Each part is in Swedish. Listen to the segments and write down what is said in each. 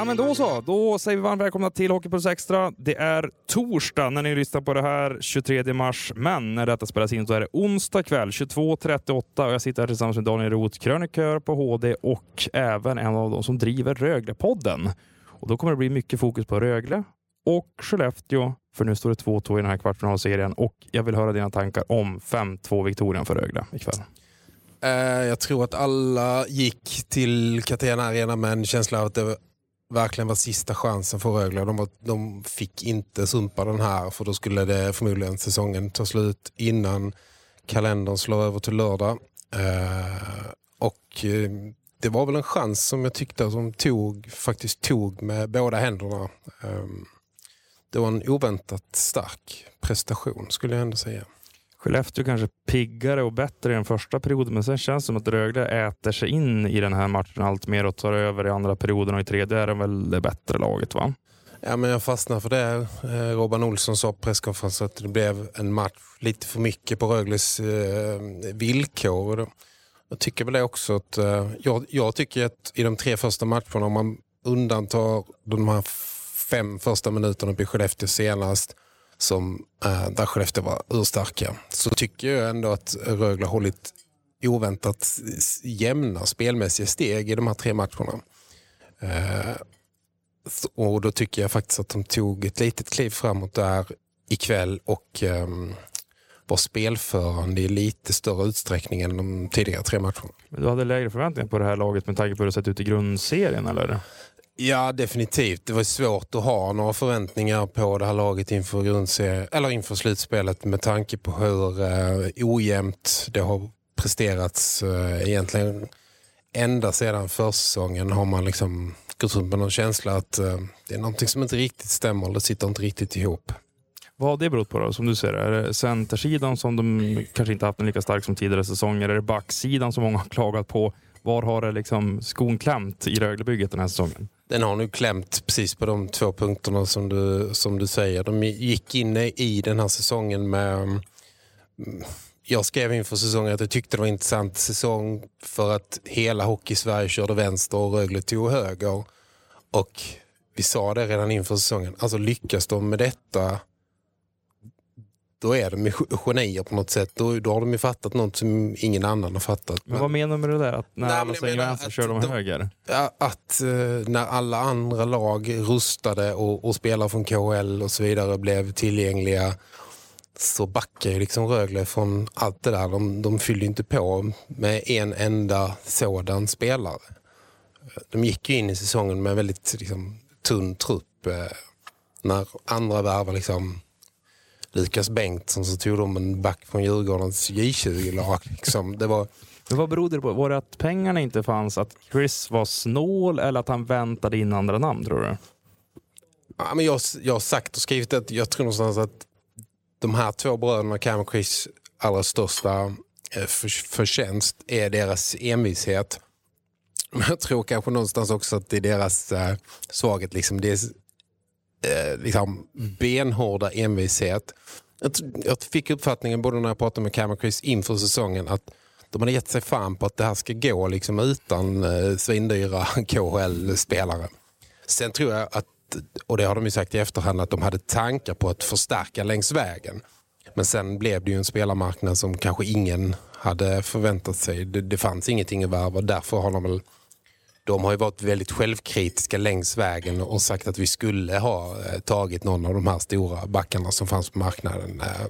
Ja, men då så. Då säger vi varmt välkomna till Hockeypuls Extra. Det är torsdag när ni lyssnar på det här, 23 mars. Men när detta spelas in så är det onsdag kväll 22.38 och jag sitter här tillsammans med Daniel Roth, krönikör på HD och även en av de som driver Röglepodden. Och då kommer det bli mycket fokus på Rögle och Skellefteå, för nu står det 2-2 i den här kvartsfinalserien och jag vill höra dina tankar om 5-2-viktorien för Rögle ikväll. Eh, jag tror att alla gick till Catena Arena med en känsla av att det verkligen var sista chansen för Rögle. De, de fick inte sumpa den här för då skulle det förmodligen säsongen ta slut innan kalendern slår över till lördag. Eh, och eh, det var väl en chans som jag tyckte att de tog, faktiskt tog med båda händerna. Eh, det var en oväntat stark prestation skulle jag ändå säga. Skellefteå kanske piggare och bättre i den första perioden, men sen känns det som att Rögle äter sig in i den här matchen allt mer och tar över i andra perioden och i tredje är de väl det bättre laget va? Ja, men jag fastnar för det. Eh, Robban Olsson sa på presskonferensen att det blev en match lite för mycket på Rögles eh, villkor. Jag tycker väl det också att eh, jag, jag, tycker att i de tre första matcherna, om man undantar de här fem första minuterna på Skellefteå senast, som, eh, där Skellefteå var urstarka, så tycker jag ändå att Rögle har hållit oväntat jämna spelmässiga steg i de här tre matcherna. Eh, och då tycker jag faktiskt att de tog ett litet kliv framåt där ikväll och eh, var spelförande i lite större utsträckning än de tidigare tre matcherna. Du hade lägre förväntningar på det här laget med tanke på hur det sett ut i grundserien eller? Ja, definitivt. Det var svårt att ha några förväntningar på det här laget inför, grundserie, eller inför slutspelet med tanke på hur eh, ojämnt det har presterats eh, egentligen. Ända sedan försäsongen har man liksom gått runt med någon känsla att eh, det är någonting som inte riktigt stämmer. Det sitter inte riktigt ihop. Vad har det berott på då, som du ser Är det centersidan som de kanske inte haft en lika stark som tidigare säsonger? Är det backsidan som många har klagat på? Var har det liksom skon klämt i Röglebygget den här säsongen? Den har nu klämt precis på de två punkterna som du, som du säger. De gick in i den här säsongen med... Jag skrev inför säsongen att jag tyckte det var en intressant säsong för att hela Hockey-Sverige körde vänster och Rögle tog höger. Och vi sa det redan inför säsongen. Alltså lyckas de med detta då är de genier på något sätt. Då, då har de ju fattat något som ingen annan har fattat. Men, men vad menar du med det där? Att när nej, alla säger vänster kör de, de höger? Att uh, när alla andra lag rustade och, och spelare från KHL och så vidare blev tillgängliga så backar ju liksom Rögle från allt det där. De, de fyllde inte på med en enda sådan spelare. De gick ju in i säsongen med en väldigt liksom, tunn trupp. Eh, när andra värvar liksom Lukas Bengtsson så tog de en back från Djurgårdens J20-lag. Liksom. Det var... Men vad berodde det på? Var det att pengarna inte fanns? Att Chris var snål eller att han väntade in andra namn tror du? Ja, men jag, jag har sagt och skrivit att jag tror någonstans att de här två bröderna, Cam och Chris, allra största eh, för, förtjänst är deras envishet. Men jag tror kanske någonstans också att det är deras äh, svaghet. Liksom. Det är eh, liksom benhårda envishet. Jag, jag fick uppfattningen både när jag pratade med Cam och Chris inför säsongen att de hade gett sig fan på att det här ska gå liksom utan eh, svindyra KHL-spelare. Sen tror jag att, och det har de ju sagt i efterhand, att de hade tankar på att förstärka längs vägen. Men sen blev det ju en spelarmarknad som kanske ingen hade förväntat sig. Det, det fanns ingenting att värva. Därför har de väl de har ju varit väldigt självkritiska längs vägen och sagt att vi skulle ha eh, tagit någon av de här stora backarna som fanns på marknaden. Eh.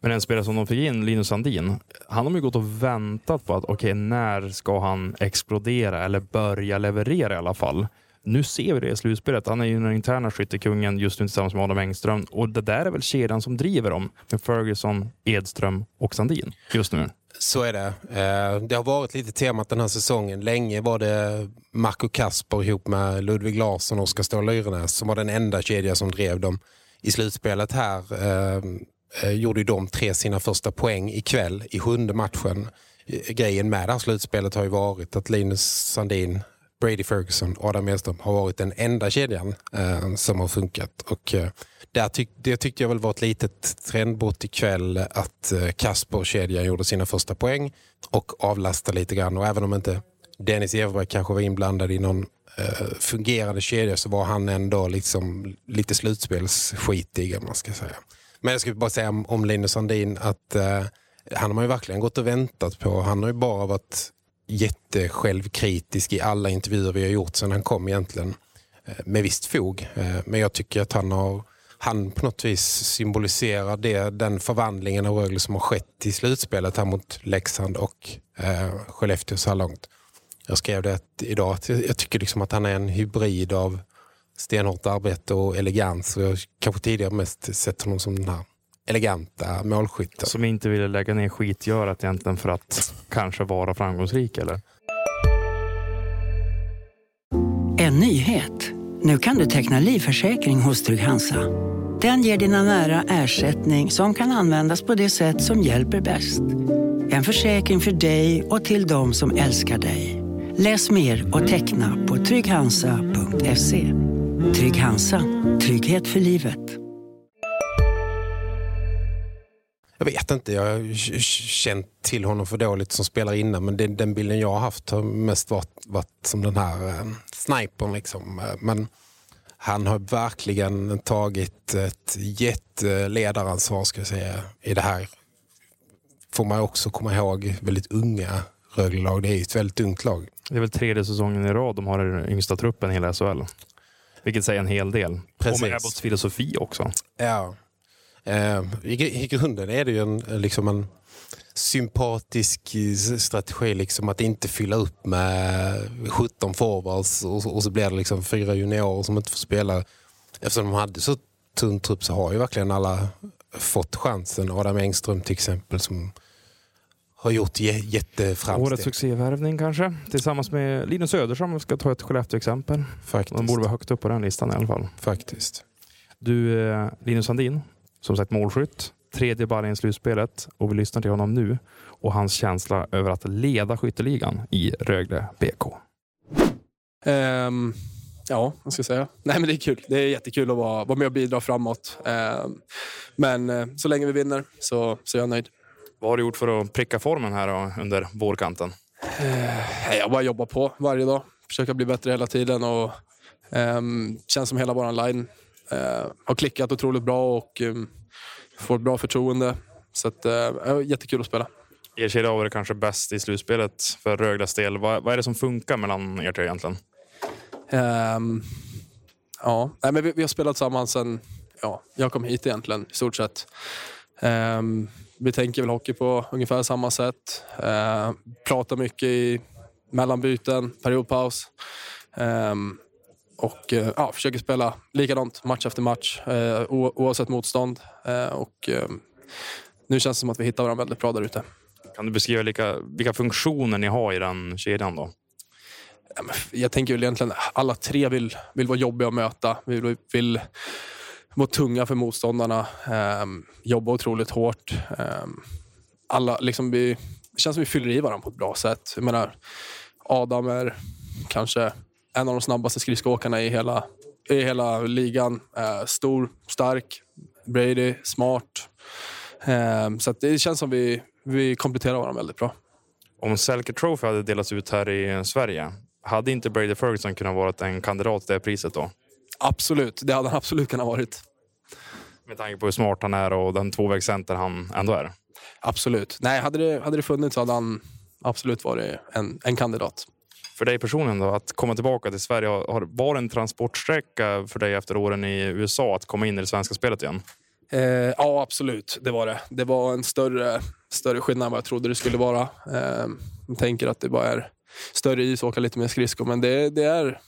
Men en spelare som de fick in, Linus Sandin, han har ju gått och väntat på att okej, okay, när ska han explodera eller börja leverera i alla fall? Nu ser vi det i slutspelet. Han är ju den interna skyttekungen just nu tillsammans med Adam Engström och det där är väl kedjan som driver dem med Ferguson, Edström och Sandin just nu. Så är det. Eh, det har varit lite temat den här säsongen. Länge var det Marco Kasper ihop med Ludvig Larsson och Oskar Ståhl Lyrenäs som var den enda kedja som drev dem. I slutspelet här eh, eh, Gjorde ju gjorde de tre sina första poäng ikväll i sjunde matchen. Grejen med det här slutspelet har ju varit att Linus Sandin, Brady Ferguson och Adam Edström har varit den enda kedjan eh, som har funkat. Och eh, där tyck, det tyckte jag väl var ett litet trendbrott ikväll att eh, Kasper-kedjan gjorde sina första poäng och avlastade lite grann. Och även om inte Dennis Everberg kanske var inblandad i någon eh, fungerande kedja så var han ändå liksom lite slutspelsskitig om man ska säga. Men jag skulle bara säga om, om Linus Sandin att eh, han har man ju verkligen gått och väntat på. Han har ju bara varit jättesjälvkritisk i alla intervjuer vi har gjort sedan han kom egentligen. Eh, med visst fog. Eh, men jag tycker att han har han på något vis symboliserar det, den förvandlingen av Rögle som har skett i slutspelet här mot Leksand och eh, Skellefteå så här långt. Jag skrev det idag att jag tycker liksom att han är en hybrid av stenhårt arbete och elegans. Och jag kanske tidigare mest sett honom som den här eleganta målskytten. Som inte ville lägga ner skitgörat egentligen för att kanske vara framgångsrik eller? En nyhet. Nu kan du teckna livförsäkring hos Trygg-Hansa. Den ger dina nära ersättning som kan användas på det sätt som hjälper bäst. En försäkring för dig och till de som älskar dig. Läs mer och teckna på trygghansa.se. Trygg Hansa. Trygghet för livet. Jag vet inte, jag har känt till honom för dåligt som spelare innan men det, den bilden jag har haft har mest varit, varit som den här eh, snipern. Liksom. Men han har verkligen tagit ett jätteledaransvar ska jag säga, i det här. Får man också komma ihåg väldigt unga Rögle-lag. Det är ju ett väldigt ungt lag. Det är väl tredje säsongen i rad de har den yngsta truppen i hela SHL. Vilket säger en hel del. Precis. Och med Abbotts filosofi också. Ja. Eh, i, I grunden är det ju en, liksom en sympatisk strategi liksom att inte fylla upp med 17 forwards och, och så blir det liksom fyra juniorer som inte får spela. Eftersom de hade så tunn trupp så har ju verkligen alla fått chansen. Adam Engström till exempel som har gjort jätteframsteg. Årets succévärvning kanske? Tillsammans med Linus Södersson om vi ska ta ett Skellefteå-exempel. De borde vara högt upp på den listan i alla fall. Faktiskt. Du, eh, Linus Sandin, som sagt målskytt. Tredje ballen i slutspelet och vi lyssnar till honom nu och hans känsla över att leda skytteligan i Rögle BK. Um, ehm, ja, vad ska jag säga? Nej, men det är kul. Det är jättekul att vara, vara med och bidra framåt. Um, men uh, så länge vi vinner så, så är jag nöjd. Vad har du gjort för att pricka formen här då, under vårkanten? Uh, jag bara jobbar på varje dag. Försöka bli bättre hela tiden. och um, Känns som hela vår line uh, har klickat otroligt bra och um, får ett bra förtroende. Så att, uh, jättekul att spela. Er kedja har varit kanske bäst i slutspelet för Rögles del. Vad, vad är det som funkar mellan er tre egentligen? Um, ja, Nej, men vi, vi, har spelat tillsammans sen ja, jag kom hit egentligen i stort sett. Um, vi tänker väl hockey på ungefär samma sätt. Uh, pratar mycket i mellanbyten, periodpaus. Um, och uh, ja, försöker spela likadant match efter match uh, oavsett motstånd. Uh, och, nu känns det som att vi hittar varandra väldigt bra där ute. Kan du beskriva vilka, vilka funktioner ni har i den kedjan då? Jag tänker väl egentligen alla tre vill, vill vara jobbiga att möta. Vi vill, vill vara tunga för motståndarna. Um, jobba otroligt hårt. Um, alla, liksom vi, det känns som vi fyller i varandra på ett bra sätt. Jag menar, Adam är kanske en av de snabbaste skridskoåkarna i hela, i hela ligan. Uh, stor, stark, Brady, smart. Um, så det känns som vi, vi kompletterar varandra väldigt bra. Om Selke Trophy hade delats ut här i Sverige, hade inte Brady Ferguson kunnat vara en kandidat till det priset då? Absolut, det hade han absolut kunnat varit. Med tanke på hur smart han är och den tvåvägscenter han ändå är. Absolut. Nej, hade det, hade det funnits så hade han absolut varit en, en kandidat. För dig personligen då, att komma tillbaka till Sverige, har, var det en transportsträcka för dig efter åren i USA att komma in i det svenska spelet igen? Eh, ja, absolut. Det var det. Det var en större, större skillnad än vad jag trodde det skulle vara. Eh, jag tänker att det bara är större is och åka lite mer skridskor, men det, det är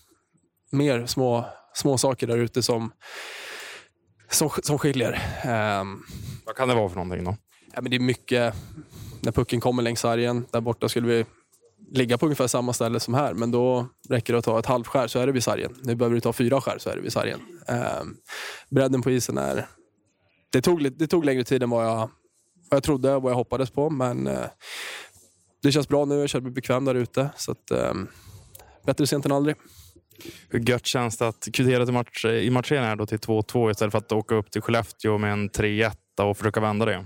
mer små, små saker där ute som, som, som skiljer. Eh, vad kan det vara för någonting då? Ja, men det är mycket, när pucken kommer längs sargen, där borta skulle vi ligga på ungefär samma ställe som här, men då räcker det att ta ett halvskär så är det vid sargen. Nu behöver du ta fyra skär så är det vid sargen. Eh, bredden på isen är det tog, det tog längre tid än vad jag, vad jag trodde och vad jag hoppades på. Men eh, det känns bra nu. Jag känner mig bekväm där ute. Så att, eh, bättre sent än aldrig. Hur gött känns det att kvittera till match, i matchen här då till 2-2 istället för att åka upp till Skellefteå med en 3-1 och försöka vända det?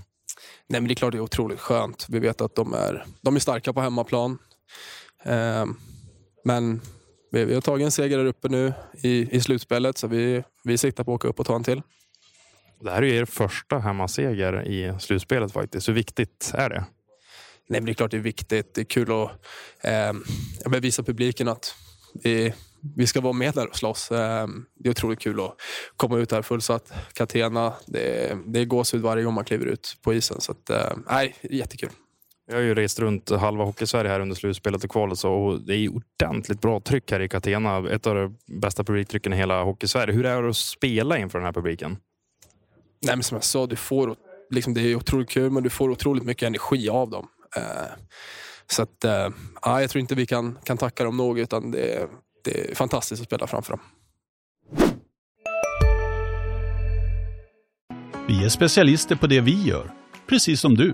Nej, men det är klart det är otroligt skönt. Vi vet att de är, de är starka på hemmaplan. Eh, men Vi, vi har tagit en seger där uppe nu i, i slutspelet så vi, vi siktar på att åka upp och ta en till. Det här är er första hemmaseger i slutspelet faktiskt. Hur viktigt är det? Nej, men det är klart det är viktigt. Det är kul att eh, visa publiken att vi, vi ska vara med där och slåss. Eh, det är otroligt kul att komma ut här fullsatt. Catena, det, det är gåshud varje gång man kliver ut på isen. Så att, eh, nej, jättekul. Jag har ju rest runt halva Hockeysverige här under slutspelet och kvalet och det är ordentligt bra tryck här i Catena. Ett av de bästa publiktrycken i hela Hockeysverige. Hur är det att spela inför den här publiken? Nej, men som jag sa, du får, liksom, det är otroligt kul men du får otroligt mycket energi av dem. Eh, så att, eh, ja, jag tror inte vi kan, kan tacka dem nog utan det, det är fantastiskt att spela framför dem. Vi är specialister på det vi gör, precis som du.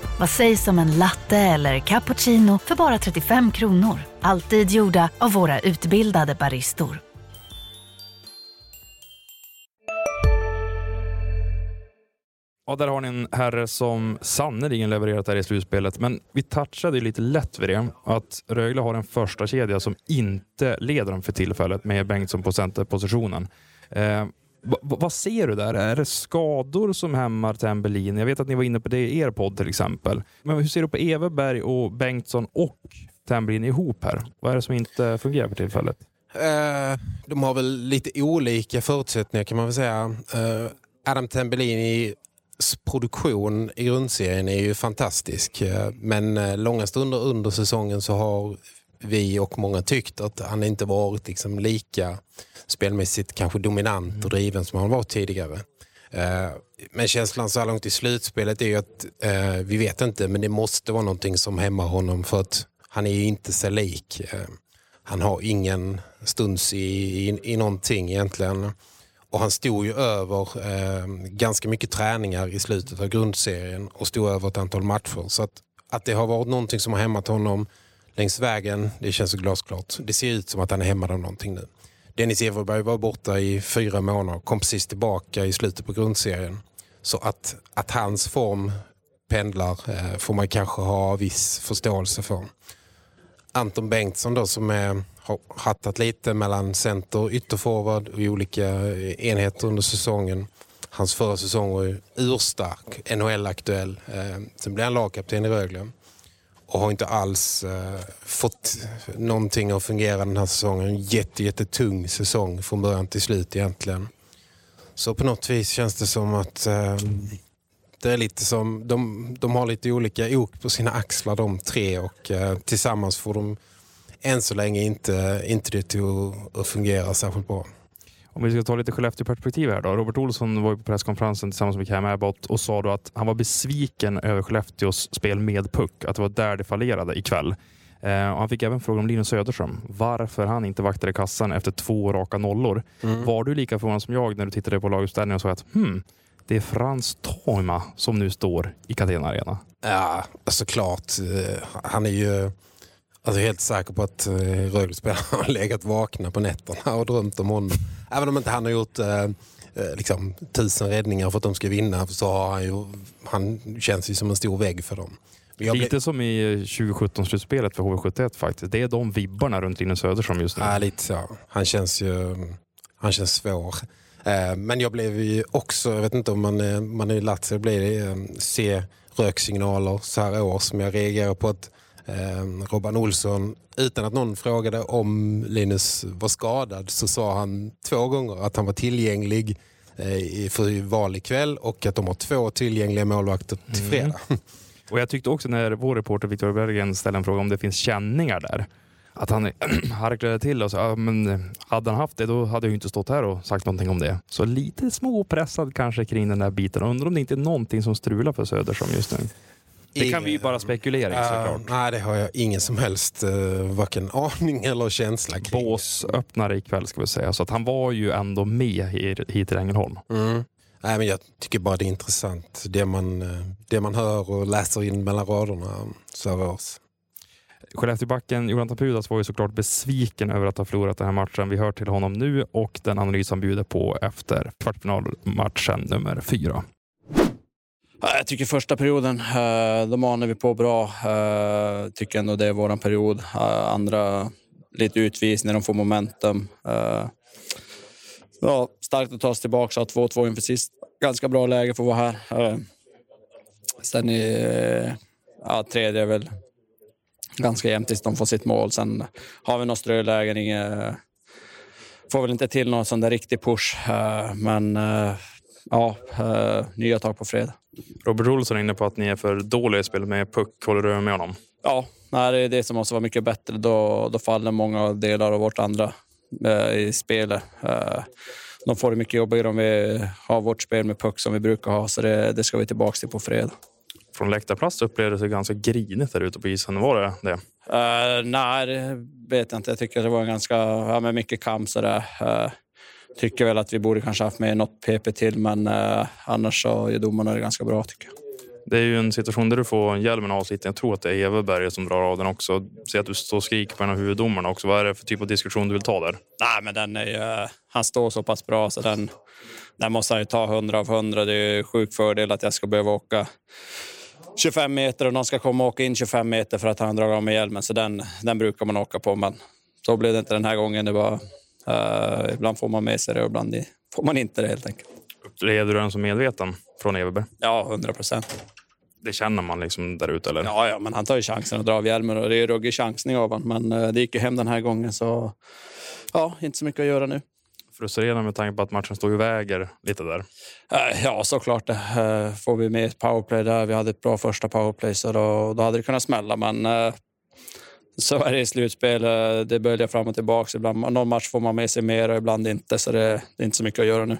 Vad sägs om en latte eller cappuccino för bara 35 kronor? Alltid gjorda av våra utbildade baristor. Ja, där har ni en herre som sannerligen levererat här i slutspelet. Men vi touchade lite lätt vid det. Att Rögle har en första kedja som inte leder dem för tillfället med Bengtsson på centerpositionen. Eh, vad ser du där? Är det skador som hämmar Tembelin? Jag vet att ni var inne på det i er podd till exempel. Men hur ser du på Everberg och Bengtsson och Tembelin ihop här? Vad är det som inte fungerar för tillfället? Eh, de har väl lite olika förutsättningar kan man väl säga. Eh, Adam Tambellini produktion i grundserien är ju fantastisk. Eh, men eh, långa stunder under säsongen så har vi och många tyckt att han inte varit liksom lika spelmässigt kanske dominant och mm. driven som han var tidigare. Eh, men känslan så här långt i slutspelet är ju att vi vet inte men det måste vara någonting som hämmar honom för att han är ju inte sig lik. Han har ingen stuns i, i, i någonting egentligen. Och han stod ju över eh, ganska mycket träningar i slutet av grundserien och stod över ett antal matcher. Så att, att det har varit någonting som har hämmat honom längs vägen, det känns så glasklart. Det ser ut som att han är hämmad av någonting nu. Dennis Everberg var borta i fyra månader, kom precis tillbaka i slutet på grundserien. Så att, att hans form pendlar eh, får man kanske ha viss förståelse för. Anton Bengtsson då som är har hattat lite mellan center och ytterforward i olika eh, enheter under säsongen. Hans förra säsong var ju urstark, NHL-aktuell. Eh, sen blev han lagkapten i Rögle och har inte alls eh, fått någonting att fungera den här säsongen. En jätte, jättetung säsong från början till slut egentligen. Så på något vis känns det som att eh, det är lite som, de, de har lite olika ok på sina axlar de tre och eh, tillsammans får de än så länge inte, inte det till att fungera särskilt bra. Om vi ska ta lite Skellefteå-perspektiv här då. Robert Olsson var på presskonferensen tillsammans med Cam Abbott och sa då att han var besviken över Skellefteås spel med puck. Att det var där det fallerade ikväll. Eh, och han fick även frågan om Linus Söderström. Varför han inte vaktade kassan efter två raka nollor. Mm. Var du lika förvånad som jag när du tittade på laguppställningen och sa att hmm, det är Frans Toima som nu står i Catena Arena? Ja, såklart. Eh, han är ju Alltså helt säker på att eh, Rögle-spelarna har legat vakna på nätterna och drömt om honom. Även om inte han har gjort eh, eh, liksom, tusen räddningar för att de ska vinna så har han ju, han känns ju som en stor vägg för dem. Lite blev... som i 2017-slutspelet för HV71 faktiskt. Det är de vibbarna runt Linus Söderström just nu. Ja, lite så. Han känns ju han känns svår. Eh, men jag blev ju också, jag vet inte om man, man är lärt sig att bli eh, se röksignaler så här år som jag reagerar på att eh, Robban Olsson, utan att någon frågade om Linus var skadad så sa han två gånger att han var tillgänglig eh, för val ikväll och att de har två tillgängliga målvakter till mm. fredag. Mm. Och Jag tyckte också när vår reporter Victor Bergen ställde en fråga om det finns känningar där. Att han harklade till och sa ja, men hade han haft det då hade jag inte stått här och sagt någonting om det. Så lite småpressad kanske kring den där biten. Undrar om det inte är någonting som strular för Söder som just nu. Det kan vi ju bara spekulera i såklart. Uh, nej, det har jag ingen som helst uh, varken aning eller känsla kring. Båsöppnare ikväll ska vi säga, så att han var ju ändå med hit till Ängelholm. Mm. Nej, men jag tycker bara det är intressant, det man, eh, det man hör och läser in mellan raderna så här års. Skellefteåbacken Jonathan Pudas var ju såklart besviken över att ha förlorat den här matchen. Vi hör till honom nu och den analys han bjuder på efter kvartsfinalmatchen nummer fyra. Jag tycker första perioden, eh, då manar vi på bra. Jag tycker ändå det är vår period. Eh, andra lite utvis när de får momentum. Ja, starkt att ta sig tillbaka, ha 2-2 inför sist. Ganska bra läge för att vara här. Sen i ja, tredje är väl ganska jämnt tills de får sitt mål. Sen har vi några strölägen. Får väl inte till någon sån där riktig push, men ja, nya tag på fredag. Robert Olsson är inne på att ni är för dåliga i spelet med puck. Håller du med honom? Ja, det är det som måste vara mycket bättre. Då, då faller många delar av vårt andra eh, i spelet. Eh, de får det mycket jobbigare om vi har vårt spel med puck som vi brukar ha, så det, det ska vi tillbaka till på fredag. Från läktarplats upplevdes det ganska grinigt där ute på isen. Var det det? Uh, nej, det vet jag inte. Jag tycker det var ganska ja, med mycket kamp. Sådär. Uh, tycker väl att vi borde kanske haft med något PP till, men eh, annars så är domarna det ganska bra tycker jag. Det är ju en situation där du får hjälmen avsliten. Jag tror att det är Everberg som drar av den också. Se att du står och skriker på en av huvuddomarna också. Vad är det för typ av diskussion du vill ta där? Nej, men den är ju, han står så pass bra så den, den måste han ju ta 100 av 100. Det är sjuk fördel att jag ska behöva åka 25 meter och någon ska komma och åka in 25 meter för att han drar av med hjälmen. Så den, den brukar man åka på, men så blev det inte den här gången. Det var Uh, ibland får man med sig det och ibland får man inte det helt enkelt. Upplevde du den som medveten från Everberg? Ja, hundra procent. Det känner man liksom där ute eller? Ja, ja, men han tar ju chansen att dra av hjälmen och det är ruggig chansning av honom. Men uh, det gick ju hem den här gången så ja, inte så mycket att göra nu. Frustrerande med tanke på att matchen står och väger lite där? Uh, ja, såklart. Får vi med ett powerplay där. Vi hade ett bra första powerplay så då, då hade det kunnat smälla. Men så är det i slutspel. Eh, det böljar fram och tillbaka. Ibland, någon match får man med sig mer och ibland inte. Så det, det är inte så mycket att göra nu.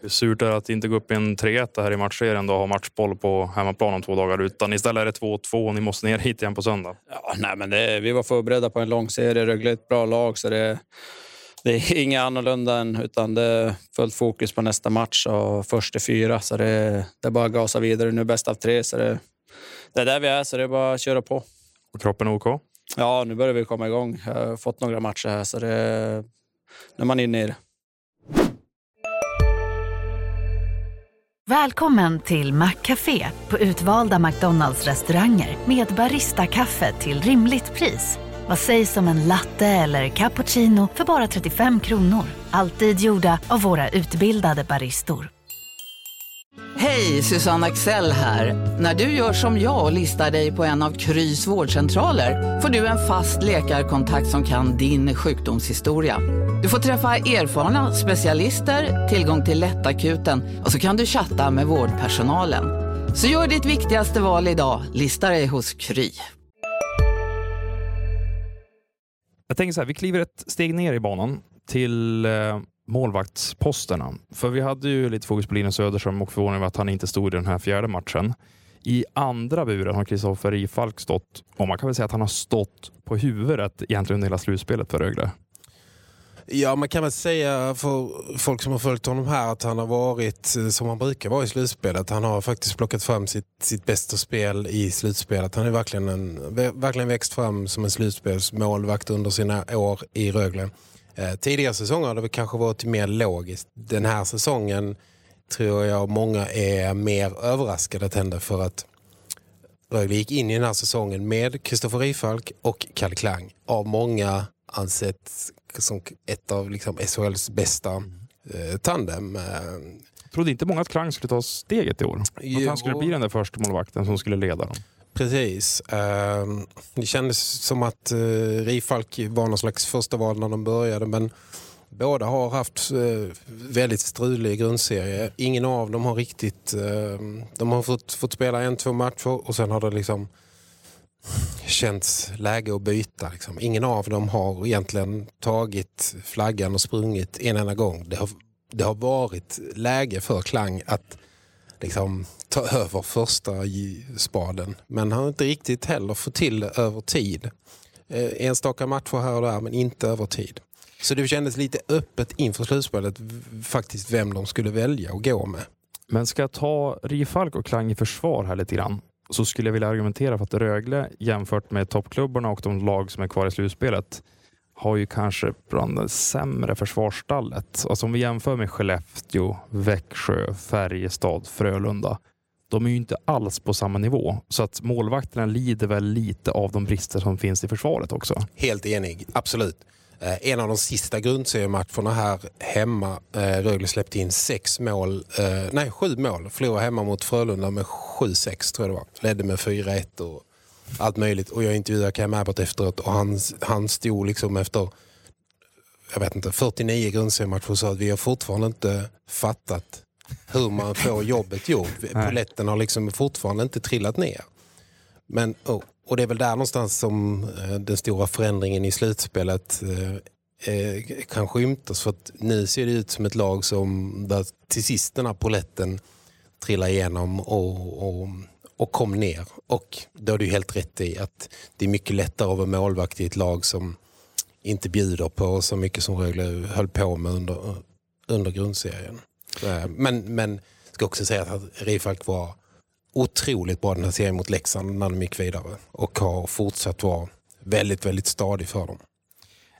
Hur surt är det att inte gå upp i en 3-1 här i matchserien och ha matchboll på hemmaplan om två dagar utan istället är det 2-2 och ni måste ner hit igen på söndag? Ja, nej, men det, vi var förberedda på en lång serie. Rögle är ett bra lag så det, det är inget annorlunda än utan det är fullt fokus på nästa match och först till fyra. Så det, det är bara att gasa vidare. Nu bäst av tre så det, det är där vi är så det är bara att köra på. Och kroppen OK? Ja, nu börjar vi komma igång. Jag har fått några matcher här, så det, nu är man inne i det. Välkommen till Maccafé på utvalda McDonalds restauranger med Baristakaffe till rimligt pris. Vad sägs om en latte eller cappuccino för bara 35 kronor? Alltid gjorda av våra utbildade baristor. Hej, Susanne Axel här. När du gör som jag och listar dig på en av Krys vårdcentraler får du en fast läkarkontakt som kan din sjukdomshistoria. Du får träffa erfarna specialister, tillgång till lättakuten och så kan du chatta med vårdpersonalen. Så gör ditt viktigaste val idag, lista dig hos Kry. Jag tänker så här, vi kliver ett steg ner i banan till eh målvaktsposterna. För vi hade ju lite fokus på Linus Söderström och förvåning över att han inte stod i den här fjärde matchen. I andra buren har Kristoffer Rifalk stått, och man kan väl säga att han har stått på huvudet egentligen under hela slutspelet för Rögle. Ja, man kan väl säga för folk som har följt honom här att han har varit eh, som han brukar vara i slutspelet. Han har faktiskt plockat fram sitt, sitt bästa spel i slutspelet. Han har verkligen, en, verkligen växt fram som en slutspelsmålvakt under sina år i Rögle. Eh, tidigare säsonger har det kanske varit mer logiskt. Den här säsongen tror jag många är mer överraskade att hända för att Rögle gick in i den här säsongen med Kristoffer Rifalk och Kalle Klang. Av många ansett som ett av liksom SHLs bästa eh, tandem. Eh, jag trodde inte många att Klang skulle ta steget i år. Att han skulle bli den där första målvakten som skulle leda dem. Precis. Ehm, det kändes som att eh, Rifalk var någon slags första val när de började men båda har haft eh, väldigt strulig grundserie. Ingen av dem har riktigt... Ehm, de har fått, fått spela en, två matcher och sen har det liksom känts läge att byta. Liksom. Ingen av dem har egentligen tagit flaggan och sprungit en enda gång. Det har, det har varit läge för Klang att liksom, ta över första spaden. Men han har inte riktigt heller fått till det över tid. Eh, enstaka matcher här och där men inte över tid. Så det kändes lite öppet inför slutspelet faktiskt vem de skulle välja att gå med. Men ska jag ta Rifalk och Klang i försvar här lite grann så skulle jag vilja argumentera för att Rögle jämfört med toppklubbarna och de lag som är kvar i slutspelet har ju kanske bland det sämre försvarsstallet. Alltså om vi jämför med Skellefteå, Växjö, Färjestad, Frölunda. De är ju inte alls på samma nivå. Så att målvakterna lider väl lite av de brister som finns i försvaret också. Helt enig, absolut. Eh, en av de sista grundseriematcherna här hemma. Eh, Rögle släppte in sex mål, eh, nej sju mål. Förlorade hemma mot Frölunda med 7-6 tror jag det var. Ledde med 4-1 och allt möjligt. Och jag intervjuade Cam Abbott efteråt och han, han stod liksom efter jag vet inte, 49 grundseriematcher och sa att vi har fortfarande inte fattat hur man får jobbet gjort. Poletten har liksom fortfarande inte trillat ner. Men, och, och det är väl där någonstans som eh, den stora förändringen i slutspelet eh, eh, kan skymtas. För att nu ser det ut som ett lag som där till sist den här poletten trillar igenom och, och, och kom ner. Och då är du helt rätt i att det är mycket lättare att vara målvakt i ett lag som inte bjuder på så mycket som Rögle höll på med under, under grundserien. Eh, men, men ska också säga att Rifalk var otroligt bra den här serien mot Leksand när de gick vidare och har fortsatt vara väldigt, väldigt stadig för dem.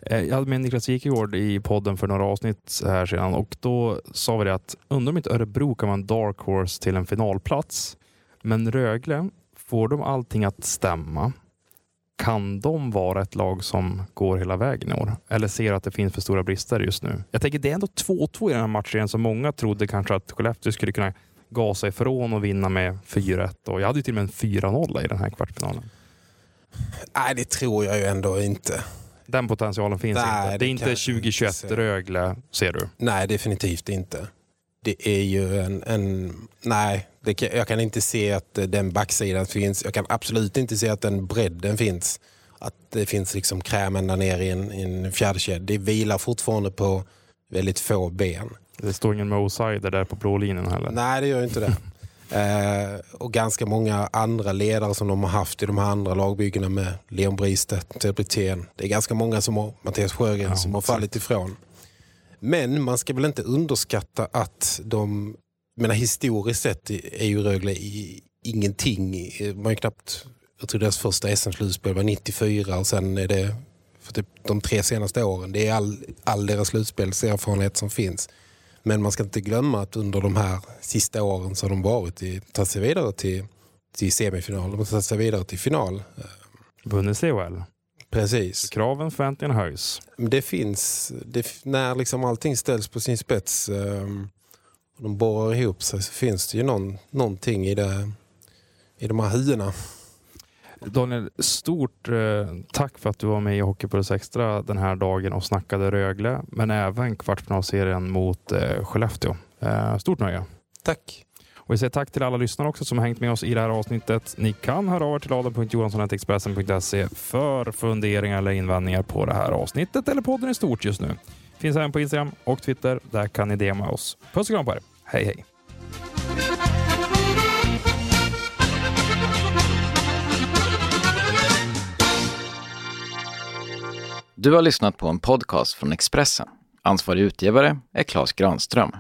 Eh, jag hade med Niklas Wikegård i podden för några avsnitt här sedan och då sa vi det att undrar om inte Örebro kan vara en dark horse till en finalplats. Men Rögle, får de allting att stämma? Kan de vara ett lag som går hela vägen i år? Eller ser att det finns för stora brister just nu? Jag tänker det är ändå 2-2 i den här matchen som många trodde kanske att Skellefteå skulle kunna gasa ifrån och vinna med 4-1. Och jag hade ju till och med en 4-0 i den här kvartsfinalen. Nej, det tror jag ju ändå inte. Den potentialen finns Nej, inte. Det, det är inte 2021 Rögle, ser du? Nej, definitivt inte. Det är ju en... en nej, det, jag kan inte se att den backsidan finns. Jag kan absolut inte se att den bredden finns. Att det finns liksom kräm ända ner i en, i en fjärdekedja. Det vilar fortfarande på väldigt få ben. Det står ingen Mo där på blå linjen heller. Nej, det gör inte det. eh, och ganska många andra ledare som de har haft i de här andra lagbyggena med Leon Bristedt, Ted Brithén. Det är ganska många som har, Mattias Sjögren, ja, som har fallit ifrån. Men man ska väl inte underskatta att de, menar historiskt sett är ju Rögle i, ingenting. Man har knappt, jag tror deras första SM-slutspel var 94 och sen är det för typ de tre senaste åren. Det är all, all deras slutspelserfarenhet som finns. Men man ska inte glömma att under de här sista åren så har de varit i, tagit sig vidare till, till semifinal. De har tagit sig vidare till final. Vunnit CHL. Precis. Kraven, förväntningarna höjs. Det finns, det, när liksom allting ställs på sin spets um, och de borrar ihop sig så finns det ju någon, någonting i, det, i de här hyena. Daniel, stort eh, tack för att du var med i Hockeypuls Extra den här dagen och snackade Rögle, men även kvartsfinalserien mot eh, Skellefteå. Eh, stort nöje. Tack. Och vi säger tack till alla lyssnare också som har hängt med oss i det här avsnittet. Ni kan höra av er till adam.johansson.expressen.se för funderingar eller invändningar på det här avsnittet eller podden i stort just nu. Finns även på Instagram och Twitter. Där kan ni DMa oss. Puss och kram på er. Hej hej! Du har lyssnat på en podcast från Expressen. Ansvarig utgivare är Klas Granström.